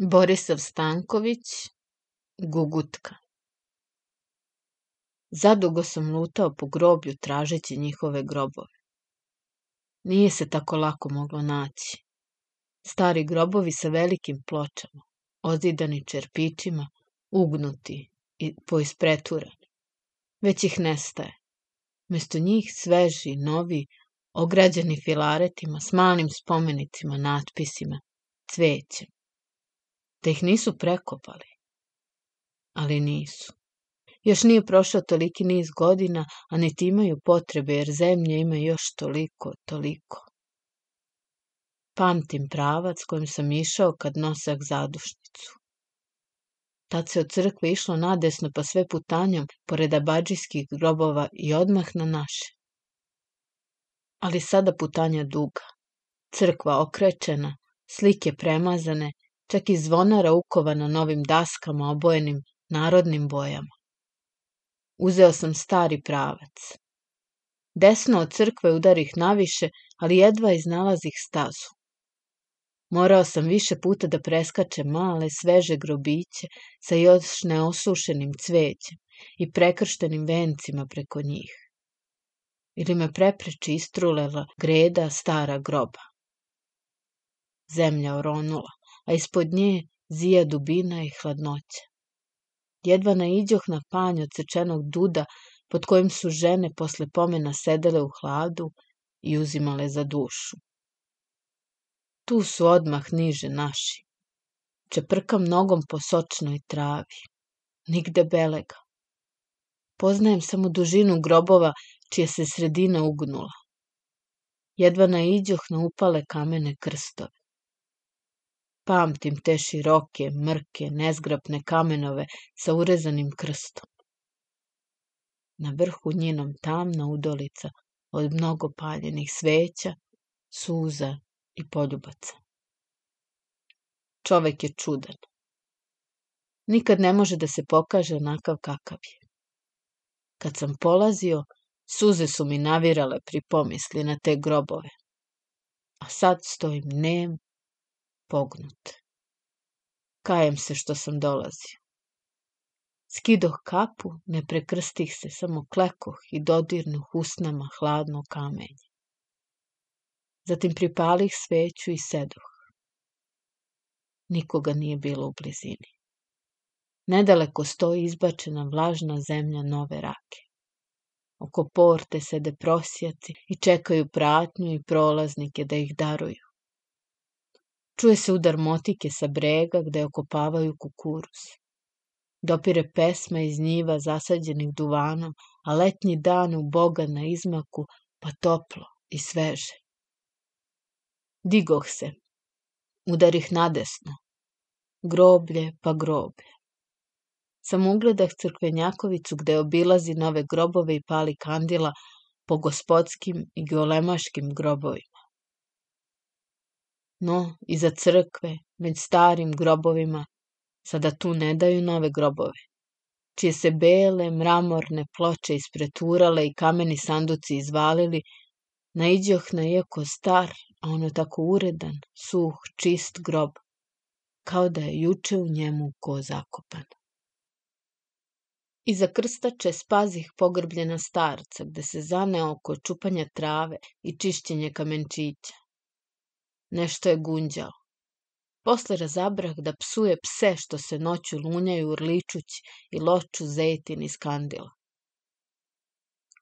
Borisav Stanković, Gugutka. Zadugo sam lutao po groblju tražeći njihove grobove. Nije se tako lako moglo naći. Stari grobovi sa velikim pločama, ozidani čerpićima, ugnuti i poispreturani. Već ih nestaje. Mesto njih sveži, novi, ograđeni filaretima, s malim spomenicima, natpisima, cvećem da ih nisu prekopali. Ali nisu. Još nije prošao toliki niz godina, a niti imaju potrebe, jer zemlja ima još toliko, toliko. Pamtim pravac kojim sam išao kad nosak zadušnicu. Tad se od crkve išlo nadesno pa sve putanjom, pored abadžijskih grobova i odmah na naše. Ali sada putanja duga, crkva okrečena, slike premazane, čak i zvonara na novim daskama obojenim narodnim bojama. Uzeo sam stari pravac. Desno od crkve udarih naviše, ali jedva iznalazih stazu. Morao sam više puta da preskače male, sveže grobiće sa još neosušenim cvećem i prekrštenim vencima preko njih. Ili me prepreči istrulela greda stara groba. Zemlja oronula a ispod nje zija dubina i hladnoća. Jedva naiđoh na panj od sečenog duda pod kojim su žene posle pomena sedele u hladu i uzimale za dušu. Tu su odmah niže naši. Čeprkam nogom po sočnoj travi. Nigde belega. Poznajem samo dužinu grobova čija se sredina ugnula. Jedva naiđoh na upale kamene krstove. Pamtim te široke, mrke, nezgrapne kamenove sa urezanim krstom. Na vrhu njenom tamna udolica od mnogo paljenih sveća, suza i poljubaca. Čovek je čudan. Nikad ne može da se pokaže onakav kakav je. Kad sam polazio, suze su mi navirale pri pomisli na te grobove. A sad stojim nem pognut. Kajem se što sam dolazio. Skidoh kapu, ne prekrstih se, samo klekoh i dodirnuh usnama hladno kamenje. Zatim pripalih sveću i sedoh. Nikoga nije bilo u blizini. Nedaleko stoji izbačena vlažna zemlja nove rake. Oko porte sede prosjaci i čekaju pratnju i prolaznike da ih daruju. Čuje se udar motike sa brega gde okopavaju kukuruz. Dopire pesma iz njiva zasađenih duvanom, a letnji dan u Boga na izmaku, pa toplo i sveže. Digoh se, udarih nadesno, groblje pa groblje. Sam ugledah crkvenjakovicu gde obilazi nove grobove i pali kandila po gospodskim i golemaškim grobovima. No, iza crkve, med starim grobovima, sada tu ne daju nove grobove, čije se bele mramorne ploče ispreturale i kameni sanduci izvalili, naiđoh na iako star, a ono tako uredan, suh, čist grob, kao da je juče u njemu ko zakopan. Iza krstače spazih pogrbljena starca, gde se zaneo oko čupanja trave i čišćenje kamenčića, Nešto je gunđao. Posle razabrah da psuje pse što se noću lunjaju urličuć i loču zejtin iz kandila.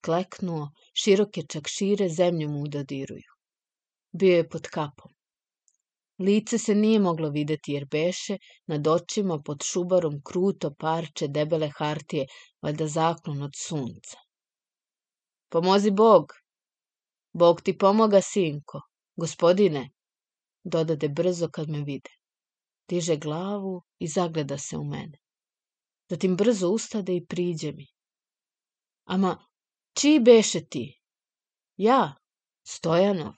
Kleknuo, široke čakšire zemlju mu dodiruju. Bio je pod kapom. Lice se nije moglo videti jer beše nad očima pod šubarom kruto parče debele hartije, valjda zaklon od sunca. Pomozi Bog! Bog ti pomoga, sinko! Gospodine! dodade brzo kad me vide. Diže glavu i zagleda se u mene. Zatim brzo ustade i priđe mi. Ama, čiji beše ti? Ja, Stojanov.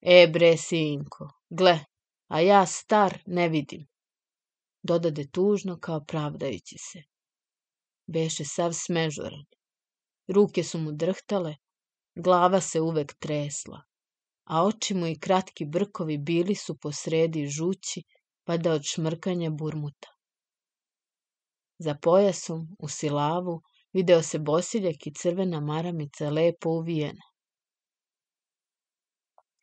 E bre, sinko, gle, a ja star ne vidim. Dodade tužno kao pravdajući se. Beše sav smežoran. Ruke su mu drhtale, glava se uvek tresla a oči mu i kratki brkovi bili su po sredi žući, pa da od šmrkanja burmuta. Za pojasom, u silavu, video se bosiljak i crvena maramica lepo uvijena.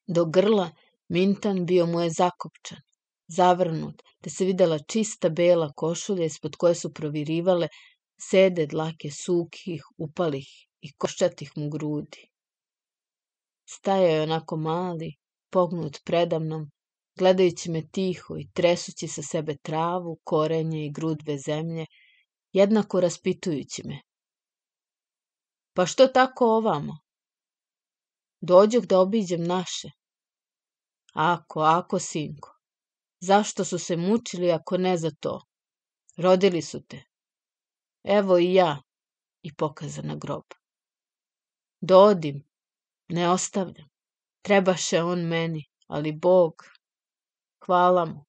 Do grla mintan bio mu je zakopčan, zavrnut, te se videla čista bela košulja ispod koje su provirivale sede dlake sukih, upalih i koščatih mu grudi. Stajao je onako mali, pognut predamnom, gledajući me tiho i tresući sa sebe travu, korenje i grudve zemlje, jednako raspitujući me. Pa što tako ovamo? Dođoh da obiđem naše. Ako, ako, sinko. Zašto su se mučili ako ne za to? Rodili su te. Evo i ja. I pokaza na grob. Dodim, Ne ostavljam. Trebaše on meni, ali Bog, hvala mu.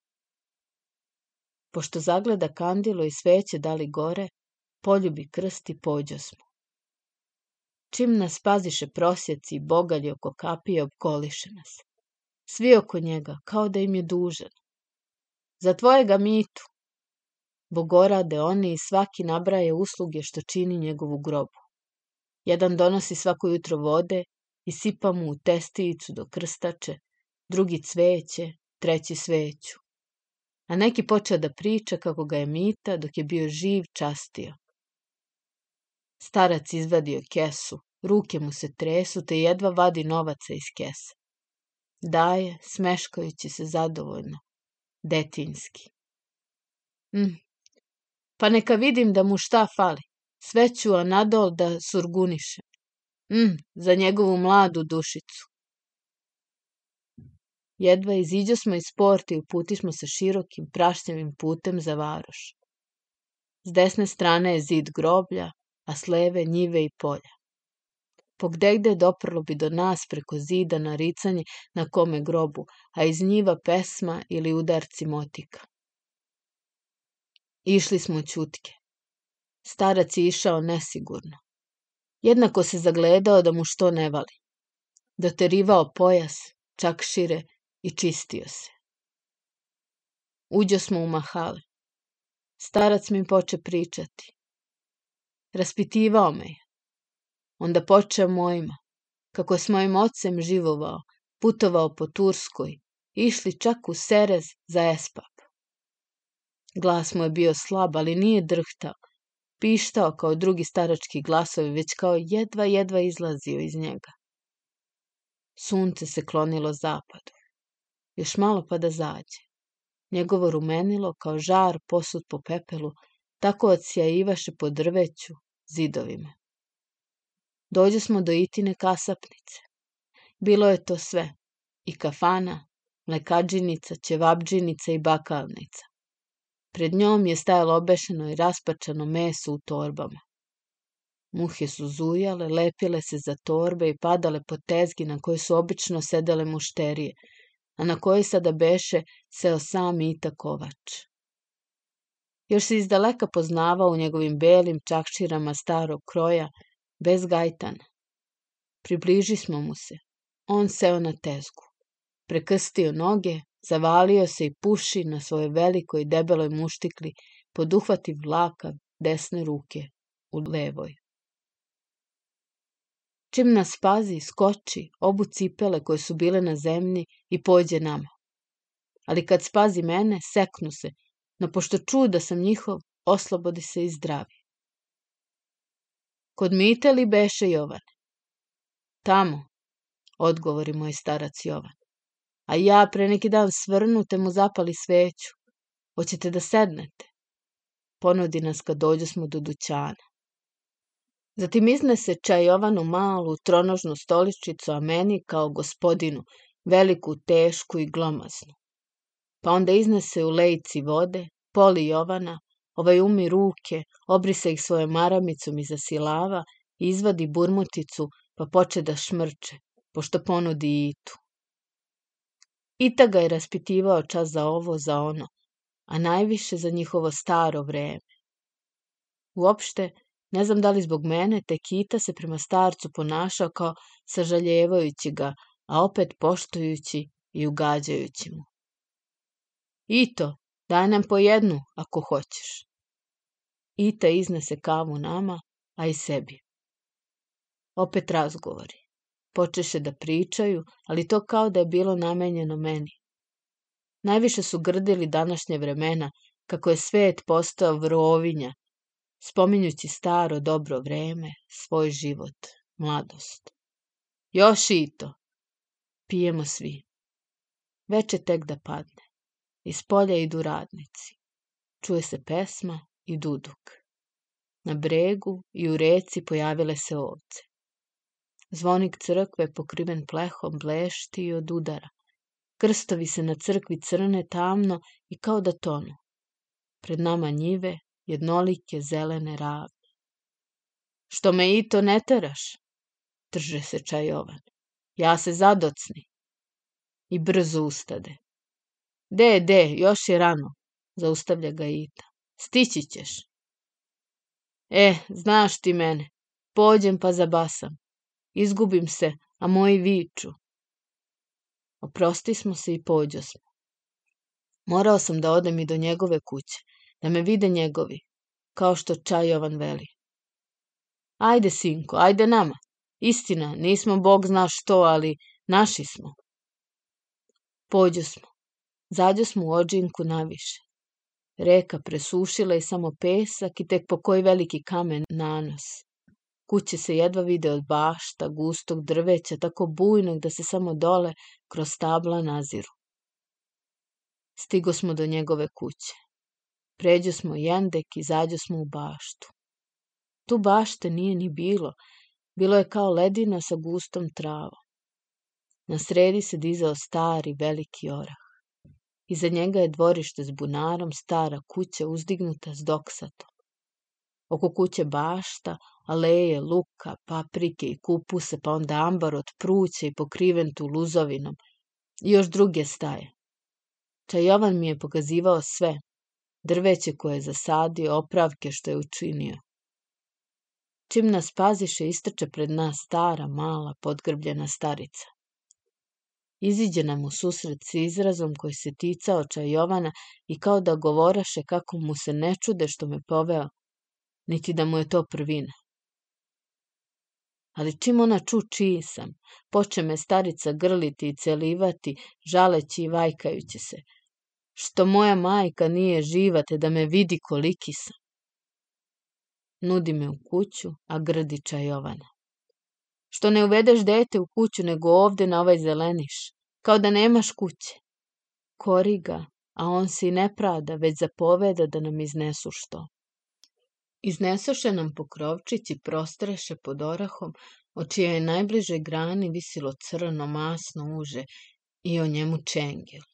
Pošto zagleda kandilo i sveće dali gore, poljubi krst i pođos smo. Čim nas paziše prosjeci i bogalji oko kapije, opkoliše nas. Svi oko njega, kao da im je dužan. Za tvojega mitu. Bogorade oni i svaki nabraje usluge što čini njegovu grobu. Jedan donosi svako jutro vode, i sipa mu u testijicu do krstače, drugi cveće, treći sveću. A neki počeo da priča kako ga je Mita dok je bio živ častio. Starac izvadio kesu, ruke mu se tresu te jedva vadi novaca iz kese. Daje, smeškajući se zadovoljno, detinski. Mm. Pa neka vidim da mu šta fali, sve ću a nadol da surgunišem. Mm, za njegovu mladu dušicu. Jedva iziđo smo iz porta i smo se širokim prašnjavim putem za varoš. S desne strane je zid groblja, a s leve njive i polja. Pogdegde doprlo bi do nas preko zida naricanje na kome grobu, a iz njiva pesma ili udarci motika. Išli smo ćutke. Starac je išao nesigurno. Jednako se zagledao da mu što ne vali. Doterivao pojas, čak šire, i čistio se. Uđo smo u mahale. Starac mi poče pričati. Raspitivao me je. Onda poče o mojima, kako je s mojim ocem živovao, putovao po Turskoj, išli čak u Serez za Espap. Glas mu je bio slab, ali nije drhtao, pištao kao drugi starački glasovi, već kao jedva, jedva izlazio iz njega. Sunce se klonilo zapadu. Još malo pa da zađe. Njegovo rumenilo, kao žar posud po pepelu, tako odsjajivaše po drveću, zidovima. Dođe smo do itine kasapnice. Bilo je to sve. I kafana, mlekađinica, ćevabđinica i bakalnica. Pred njom je stajalo obešeno i raspačano meso u torbama. Muhe su zujale, lepile se za torbe i padale po tezgi na kojoj su obično sedele mušterije, a na kojoj sada beše seo sam Ita Kovač. Još se izdaleka poznavao u njegovim belim čakširama starog kroja, bez gajtana. Približi smo mu se. On seo na tezgu. Prekrstio noge, Zavalio se i puši na svoje velikoj debeloj muštikli pod uhvatim dlaka desne ruke u levoj. Čim nas pazi, skoči, obu cipele koje su bile na zemlji i pođe nama. Ali kad spazi mene, seknu se, no pošto ču da sam njihov, oslobodi se i zdravi. Kod Miteli beše Jovan. Tamo, odgovori moj starac Jovan a ja pre neki dan svrnute mu zapali sveću. Hoćete da sednete? Ponudi nas kad dođu smo do dućana. Zatim iznese čajovanu malu tronožnu stoličicu, a meni kao gospodinu, veliku, tešku i glomaznu. Pa onda iznese u lejci vode, poli Jovana, ovaj umi ruke, obrise ih svojom maramicom iza silava izvadi burmuticu, pa poče da šmrče, pošto ponudi i tu. Ita ga je raspitivao čas za ovo, za ono, a najviše za njihovo staro vreme. Uopšte, ne znam da li zbog mene, te Kita se prema starcu ponašao kao sažaljevajući ga, a opet poštujući i ugađajući mu. I daj nam po jednu, ako hoćeš. Ita iznese kavu nama, a i sebi. Opet razgovori. Počeše da pričaju, ali to kao da je bilo namenjeno meni. Najviše su grdili današnje vremena, kako je svet postao vrovinja, spominjući staro dobro vreme, svoj život, mladost. Još i to. Pijemo svi. Veče tek da padne. Iz polja idu radnici. Čuje se pesma i duduk. Na bregu i u reci pojavile se ovce. Zvonik crkve pokriven plehom blešti od udara. Krstovi se na crkvi crne tamno i kao da tonu. Pred nama njive, jednolike zelene ravne. Što me i to ne teraš? Drže se čajovan. Ja se zadocni. I brzo ustade. De, de, još je rano. Zaustavlja ga Ita. Stići ćeš. E, znaš ti mene. Pođem pa zabasam. Izgubim se, a moji viču. Oprosti smo se i pođo smo. Morao sam da odem i do njegove kuće, da me vide njegovi, kao što Čajovan veli. Ajde, sinko, ajde nama. Istina, nismo Bog zna što, ali naši smo. Pođo smo. Zađo smo u ođinku naviše. Reka presušila i samo pesak i tek po koji veliki kamen nanos. Kuće se jedva vide od bašta, gustog drveća, tako bujnog da se samo dole kroz stabla naziru. Stigo smo do njegove kuće. Pređo smo jendek i zađo smo u baštu. Tu bašte nije ni bilo, bilo je kao ledina sa gustom travom. Na sredi se dizao stari veliki orah. Iza njega je dvorište s bunarom, stara kuća uzdignuta s doksatom. Oko kuće bašta, aleje luka, paprike i kupuse, pa onda ambar od pruća i pokriven tu luzovinom. I još druge staje. Čajovan mi je pokazivao sve. Drveće koje je zasadio, opravke što je učinio. Čim nas paziše, istrče pred nas stara, mala, podgrbljena starica. Iziđe nam u susret s izrazom koji se ticao Čajovana i kao da govoraše kako mu se ne čude što me poveo, niti da mu je to prvina ali čim ona ču čiji sam, poče me starica grliti i celivati, žaleći i vajkajući se, što moja majka nije živa te da me vidi koliki sam. Nudi me u kuću, a grdiča Jovana. Što ne uvedeš dete u kuću, nego ovde na ovaj zeleniš, kao da nemaš kuće. Kori ga, a on si i ne pravda, već zapoveda da nam iznesu što. Iznesoše nam pokrovčić i prostreše pod orahom, o čijoj je najbližoj grani visilo crno masno uže i o njemu čengel.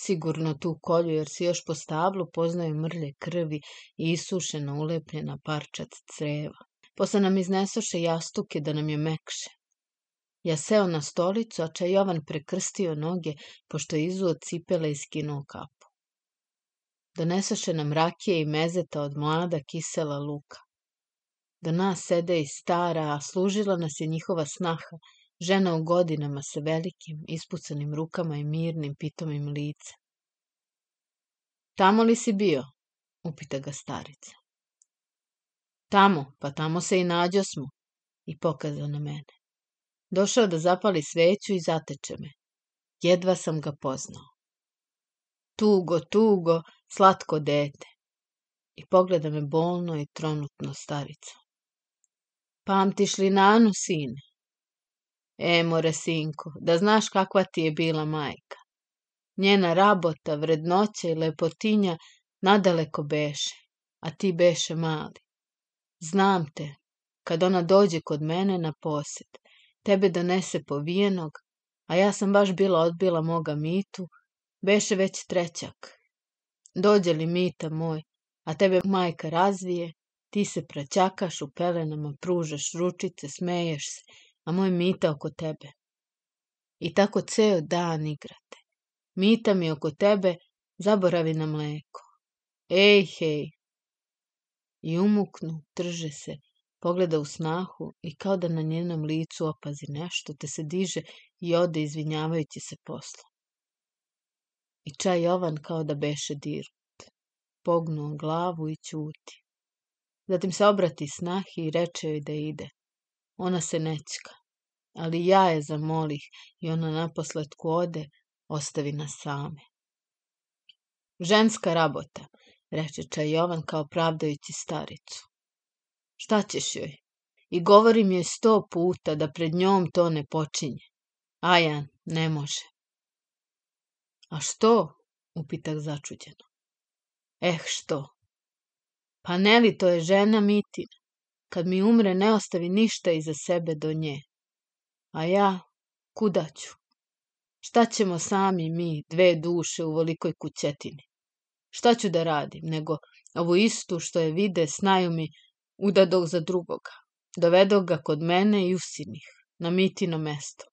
Sigurno tu kolju, jer se još po stablu poznaju mrlje krvi i isušena ulepljena parčat creva. Posle nam iznesoše jastuke da nam je mekše. Ja seo na stolicu, a Čajovan prekrstio noge, pošto je izuo cipele i skinuo kapu. Doneseše da nam rakije i mezeta od mlada kisela luka. Do da nas sede i stara, a služila nas je njihova snaha, žena u godinama sa velikim, ispucanim rukama i mirnim, pitomim licem. Tamo li si bio? upita ga starica. Tamo, pa tamo se i nađo smo, i pokaza na mene. Došao da zapali sveću i zateče me. Jedva sam ga poznao. Tugo, tugo, slatko dete i pogleda me bolno i tronutno starica. Pamtiš li Nanu, sine? Emore, sinko, da znaš kakva ti je bila majka. Njena rabota, vrednoća i lepotinja nadaleko beše, a ti beše mali. Znam te, kad ona dođe kod mene na posjet, tebe donese povijenog, a ja sam baš bila odbila moga mitu, beše već trećak, Dođe li mita moj, a tebe majka razvije, ti se praćakaš u pelenama, pružaš ručice, smeješ se, a moj mita oko tebe. I tako ceo dan igrate. Mita mi oko tebe, zaboravi na mleko. Ej, hej! I umuknu, trže se, pogleda u snahu i kao da na njenom licu opazi nešto, te se diže i ode izvinjavajući se posla. I čaj Jovan kao da beše dirut. Pognuo glavu i ćuti. Zatim se obrati snahi i reče joj da ide. Ona se nećka, ali ja je zamolih i ona naposledku ode, ostavi nas same. Ženska rabota, reče čaj Jovan kao pravdajući staricu. Šta ćeš joj? I govorim joj sto puta da pred njom to ne počinje. Ajan, ne može. A što? Upitak začuđeno. Eh, što? Pa Neli, to je žena Mitin? Kad mi umre, ne ostavi ništa iza sebe do nje. A ja, kuda ću? Šta ćemo sami mi, dve duše u velikoj kućetini? Šta ću da radim, nego ovu istu što je vide, snaju mi udadog za drugoga. Dovedo ga kod mene i usinih, na mitino mesto.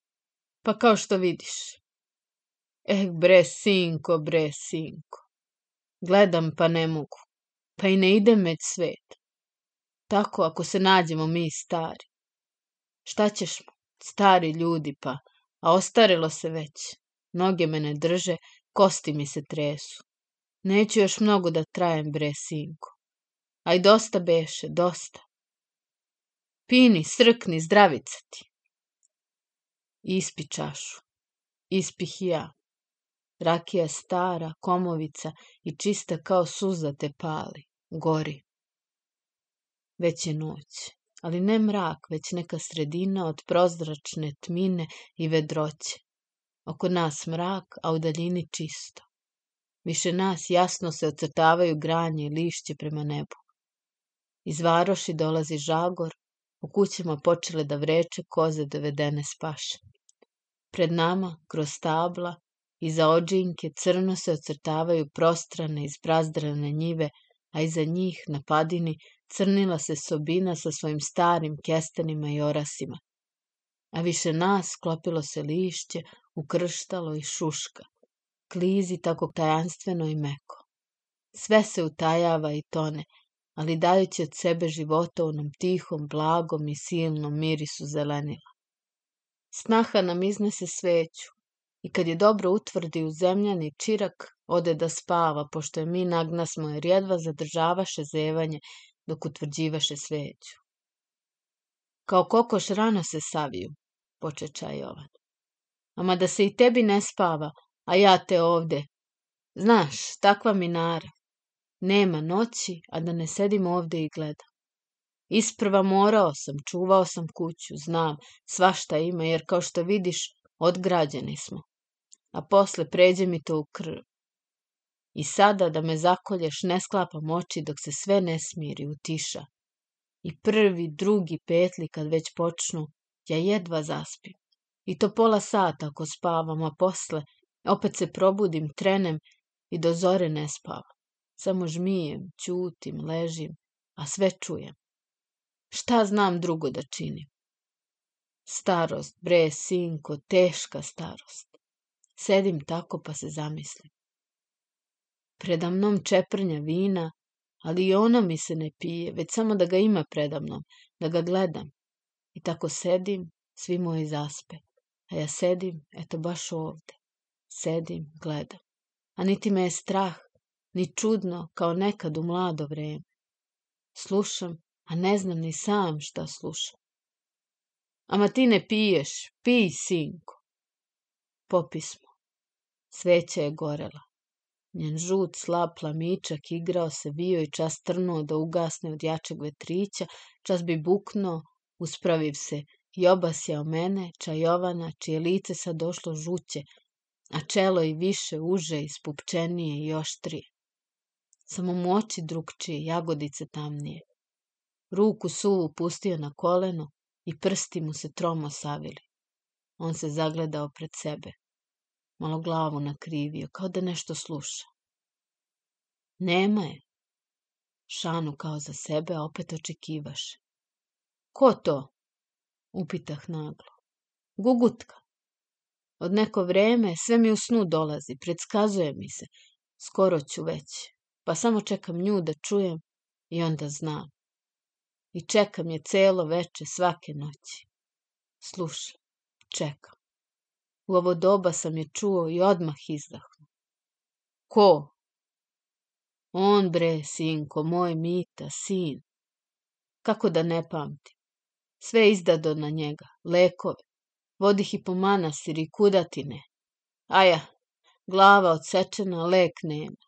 Pa kao što vidiš, Eh bre, sinko, bre, sinko. Gledam pa ne mogu. Pa i ne ide med svet. Tako ako se nađemo mi stari. Šta ćeš mu? Stari ljudi pa, a ostarilo se već. Noge me ne drže, kosti mi se tresu. Neću još mnogo da trajem, bre, sinko. Aj, dosta beše, dosta. Pini, srkni, zdravica ti. Ispi čašu. Ispih i ja. Rakija stara, komovica i čista kao suza te pali, gori. Već je noć, ali ne mrak, već neka sredina od prozračne tmine i vedroće. Oko nas mrak, a u daljini čisto. Više nas jasno se ocrtavaju granje i lišće prema nebu. Iz varoši dolazi žagor, u kućama počele da vreče koze dovedene s paše. Pred nama, kroz tabla, Iza ođinke crno se ocrtavaju prostrane i zbrazdrane njive, a iza njih na padini crnila se sobina sa svojim starim kestenima i orasima. A više nas sklopilo se lišće, ukrštalo i šuška. Klizi tako tajanstveno i meko. Sve se utajava i tone, ali dajući od sebe života u onom tihom, blagom i silnom mirisu zelenila. Snaha nam iznese sveću, i kad je dobro utvrdi u zemljani čirak, ode da spava, pošto je mi nagnasmo, jer jedva zadržavaše zevanje dok utvrđivaše sveću. Kao kokoš rano se saviju, počeča Jovan. Ama da se i tebi ne spava, a ja te ovde. Znaš, takva minara. Nema noći, a da ne sedim ovde i gledam. Isprva morao sam, čuvao sam kuću, znam, svašta ima, jer kao što vidiš, odgrađeni smo a posle pređe mi to u krv. I sada da me zakolješ ne sklapam oči dok se sve ne smiri, utiša. I prvi, drugi, petli kad već počnu, ja jedva zaspim. I to pola sata ako spavam, a posle opet se probudim, trenem i do zore ne spavam. Samo žmijem, ćutim, ležim, a sve čujem. Šta znam drugo da činim? Starost, bre, sinko, teška starost. Sedim tako pa se zamislim. Preda mnom čeprnja vina, ali i ona mi se ne pije, već samo da ga ima preda mnom, da ga gledam. I tako sedim, svi moji zaspe, a ja sedim, eto baš ovde. Sedim, gledam. A niti me je strah, ni čudno, kao nekad u mlado vreme. Slušam, a ne znam ni sam šta slušam. Ama ti ne piješ, pij, sinko. Popismo. Sveća je gorela. Njen žut slab plamičak igrao se bio i čas trnuo da ugasne od jačeg vetrića, čas bi buknuo, uspraviv se i obasjao mene, čajovana, čije lice sad došlo žuće, a čelo i više uže, ispupčenije i oštrije. Samo mu oči drugčije, jagodice tamnije. Ruku suvu pustio na koleno i prsti mu se tromo savili. On se zagledao pred sebe malo glavu nakrivio, kao da nešto sluša. Nema je. Šanu kao za sebe, opet očekivaš. Ko to? Upitah naglo. Gugutka. Od neko vreme sve mi u snu dolazi, predskazuje mi se. Skoro ću već, pa samo čekam nju da čujem i onda znam. I čekam je celo veče svake noći. Slušam, čekam. U ovo doba sam je čuo i odmah izdahnu. Ko? On bre, sinko, moj Mita, sin. Kako da ne pamtim? Sve izdado na njega, lekove. Vodih i po manasir i kudatine. Aja, glava odsečena, lek nema.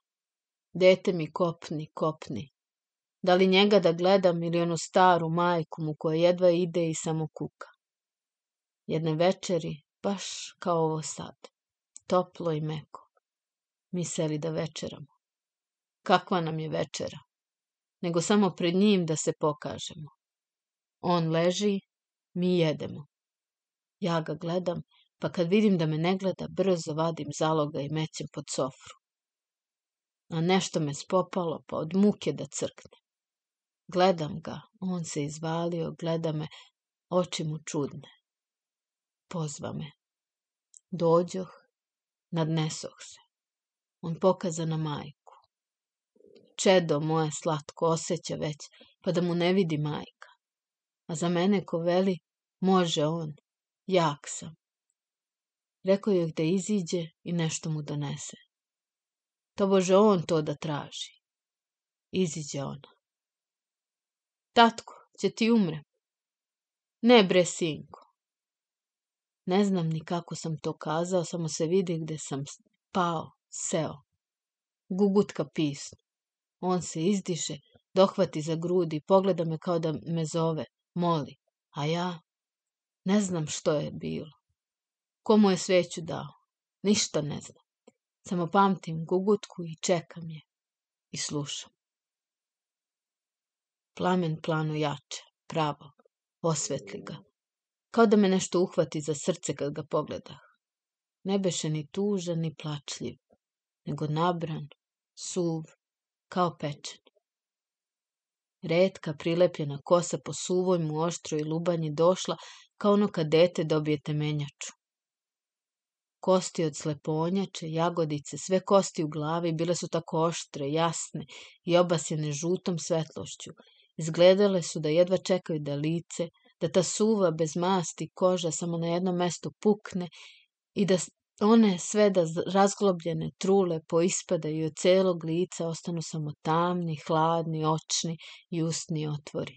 Dete mi kopni, kopni. Da li njega da gledam ili onu staru majku mu koja jedva ide i samo kuka. Jedne večeri baš kao ovo sad. Toplo i meko. Mi seli da večeramo. Kakva nam je večera? Nego samo pred njim da se pokažemo. On leži, mi jedemo. Ja ga gledam, pa kad vidim da me ne gleda, brzo vadim zaloga i mećem pod sofru. A nešto me spopalo, pa od muke da crkne. Gledam ga, on se izvalio, gleda me, oči mu čudne pozva me. Dođoh, nadnesoh se. On pokaza na majku. Čedo moje slatko osjeća već, pa da mu ne vidi majka. A za mene ko veli, može on, jak sam. Rekao joj da iziđe i nešto mu donese. Tobože on to da traži. Iziđe ona. Tatko, će ti umrem. Ne bre, sinko, Ne znam ni kako sam to kazao, samo se vidi gde sam pao, seo. Gugutka pisnu. On se izdiše, dohvati za grudi pogleda me kao da me zove, moli. A ja ne znam što je bilo. Komu je sveću dao? Ništa ne znam. Samo pamtim gugutku i čekam je. I slušam. Plamen planu jače, pravo, osvetli ga kao da me nešto uhvati za srce kad ga pogledah. Ne beše ni tužan ni plačljiv, nego nabran, suv, kao pečen. Redka prilepljena kosa po suvoj mu oštroj lubanji došla kao ono kad dete dobijete menjaču. Kosti od sleponjače, jagodice, sve kosti u glavi bile su tako oštre, jasne i obasjene žutom svetlošću. Izgledale su da jedva čekaju da lice, da ta suva bez masti koža samo na jednom mestu pukne i da one sve da razglobljene trule poispadaju od celog lica ostanu samo tamni, hladni, očni i usni otvori.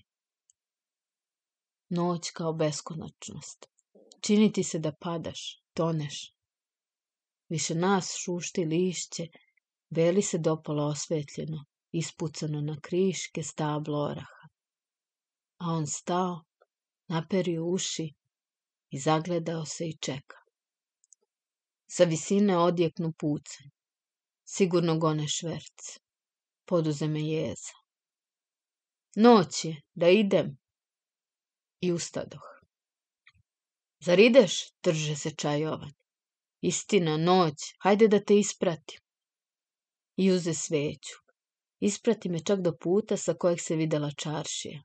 Noć kao beskonačnost. Čini ti se da padaš, toneš. Više nas šušti lišće, beli se dopolo osvetljeno, ispucano na kriške stablo oraha. A on stao naperio uši i zagledao se i čeka. Sa visine odjeknu puce. Sigurno gone šverc. Poduze me jeza. Noć je, da idem. I ustadoh. Zar ideš? Drže se čajovan. Istina, noć, hajde da te ispratim. I uze sveću. Isprati me čak do puta sa kojeg se videla čaršija.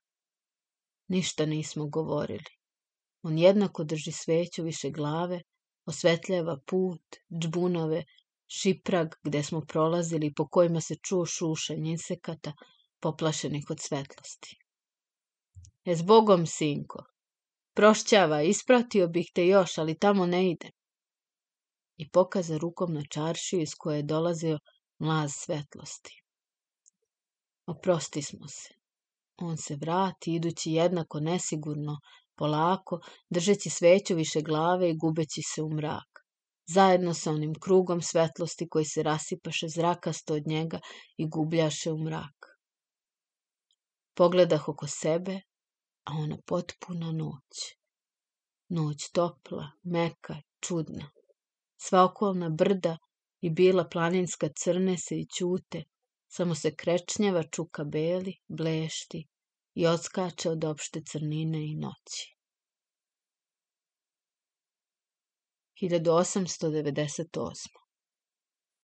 Ništa nismo govorili. On jednako drži sveću više glave, osvetljava put, džbunove, šiprag gde smo prolazili po kojima se čuo šušanje insekata, poplašenih od svetlosti. E zbogom, sinko, prošćava, ispratio bih te još, ali tamo ne idem. I pokaza rukom na čaršiju iz koje je dolazio mlaz svetlosti. Oprosti smo se. On se vrati, idući jednako nesigurno, polako, držeći sveću više glave i gubeći se u mrak. Zajedno sa onim krugom svetlosti koji se rasipaše zrakasto od njega i gubljaše u mrak. Pogledah oko sebe, a ona potpuna noć. Noć topla, meka, čudna. Sva okolna brda i bila planinska crne se i ćute, samo se krečnjeva čuka beli, blešti i odskače od opšte crnine i noći. 1898